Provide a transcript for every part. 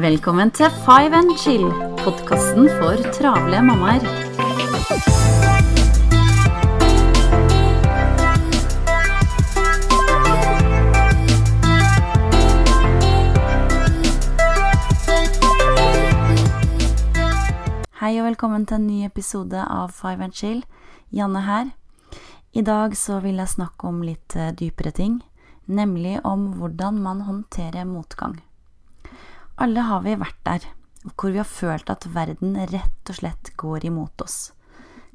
Velkommen til Five and Chill, podkasten for travle mammaer. Hei og velkommen til en ny episode av Five and Chill. Janne her. I dag så vil jeg snakke om litt eh, dypere ting, nemlig om hvordan man håndterer motgang. Alle har vi vært der, hvor vi har følt at verden rett og slett går imot oss.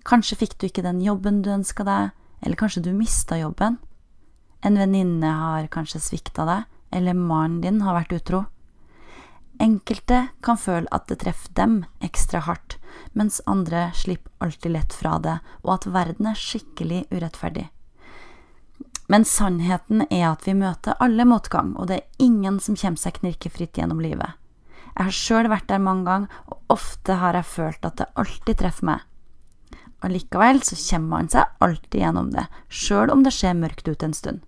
Kanskje fikk du ikke den jobben du ønska deg, eller kanskje du mista jobben. En venninne har kanskje svikta deg, eller mannen din har vært utro. Enkelte kan føle at det treffer dem ekstra hardt, mens andre slipper alltid lett fra det, og at verden er skikkelig urettferdig. Men sannheten er at vi møter alle motgang, og det er ingen som kommer seg knirkefritt gjennom livet. Jeg har sjøl vært der mange ganger, og ofte har jeg følt at det alltid treffer meg. Allikevel så kommer man seg alltid gjennom det, sjøl om det ser mørkt ut en stund.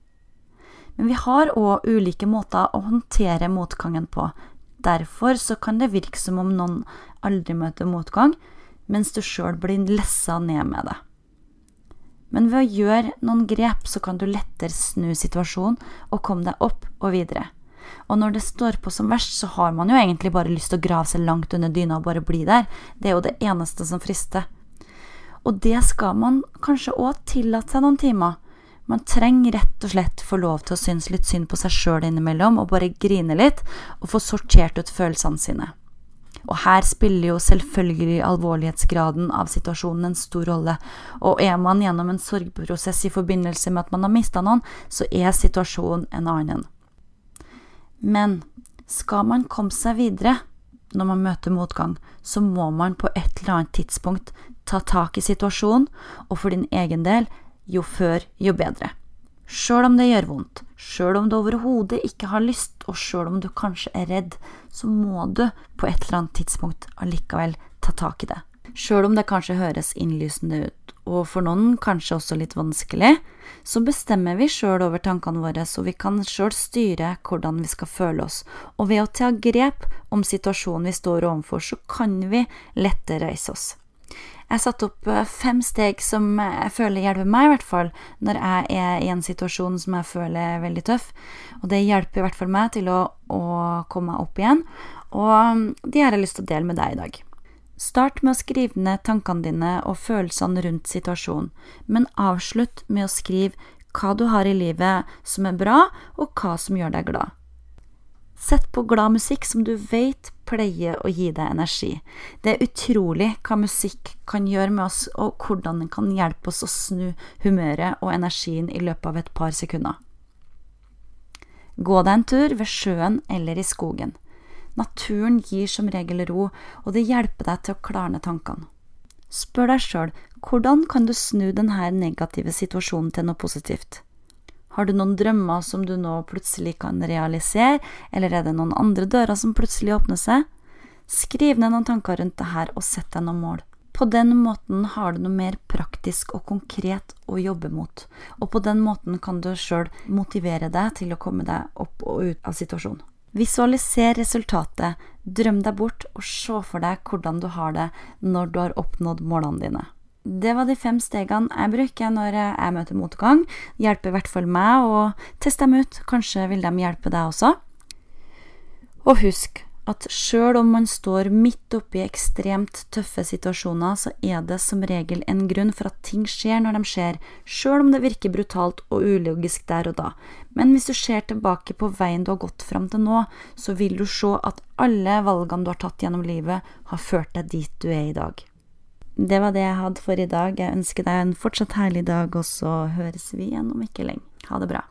Men vi har òg ulike måter å håndtere motgangen på, Derfor så kan det virke som om noen aldri møter motgang, mens du sjøl blir lessa ned med det. Men ved å gjøre noen grep, så kan du lettere snu situasjonen og komme deg opp og videre. Og når det står på som verst, så har man jo egentlig bare lyst til å grave seg langt under dyna og bare bli der. Det er jo det eneste som frister. Og det skal man kanskje òg tillate seg noen timer man trenger rett og slett få lov til å synes litt synd på seg sjøl innimellom, og bare grine litt, og få sortert ut følelsene sine. Og her spiller jo selvfølgelig alvorlighetsgraden av situasjonen en stor rolle, og er man gjennom en sorgprosess i forbindelse med at man har mista noen, så er situasjonen en annen. Men skal man komme seg videre når man møter motgang, så må man på et eller annet tidspunkt ta tak i situasjonen, og for din egen del jo før, jo bedre. Sjøl om det gjør vondt, sjøl om du overhodet ikke har lyst, og sjøl om du kanskje er redd, så må du på et eller annet tidspunkt allikevel ta tak i det. Sjøl om det kanskje høres innlysende ut, og for noen kanskje også litt vanskelig, så bestemmer vi sjøl over tankene våre, så vi kan sjøl styre hvordan vi skal føle oss, og ved å ta grep om situasjonen vi står overfor, så kan vi lettere reise oss. Jeg satte opp eh, fem steg som jeg føler hjelper meg, i hvert fall, når jeg er i en situasjon som jeg føler er veldig tøff. Og det hjelper i hvert fall meg til å, å komme meg opp igjen. Og um, de har jeg lyst til å dele med deg i dag. Start med å skrive ned tankene dine og følelsene rundt situasjonen, men avslutt med å skrive hva du har i livet som er bra, og hva som gjør deg glad. Sett på glad musikk som du vet pleier å gi deg energi. Det er utrolig hva musikk kan gjøre med oss, og hvordan den kan hjelpe oss å snu humøret og energien i løpet av et par sekunder. Gå deg en tur ved sjøen eller i skogen. Naturen gir som regel ro, og det hjelper deg til å klarne tankene. Spør deg sjøl hvordan kan du snu denne negative situasjonen til noe positivt? Har du noen drømmer som du nå plutselig kan realisere, eller er det noen andre dører som plutselig åpner seg? Skriv ned noen tanker rundt det her, og sett deg noen mål. På den måten har du noe mer praktisk og konkret å jobbe mot, og på den måten kan du sjøl motivere deg til å komme deg opp og ut av situasjonen. Visualiser resultatet, drøm deg bort og se for deg hvordan du har det når du har oppnådd målene dine. Det var de fem stegene jeg bruker når jeg møter motgang. Hjelper i hvert fall meg å teste dem ut. Kanskje vil de hjelpe deg også. Og husk at sjøl om man står midt oppi ekstremt tøffe situasjoner, så er det som regel en grunn for at ting skjer når de skjer, sjøl om det virker brutalt og ulogisk der og da. Men hvis du ser tilbake på veien du har gått fram til nå, så vil du se at alle valgene du har tatt gjennom livet, har ført deg dit du er i dag. Det var det jeg hadde for i dag. Jeg ønsker deg en fortsatt herlig dag, og så høres vi igjen om ikke lenge. Ha det bra.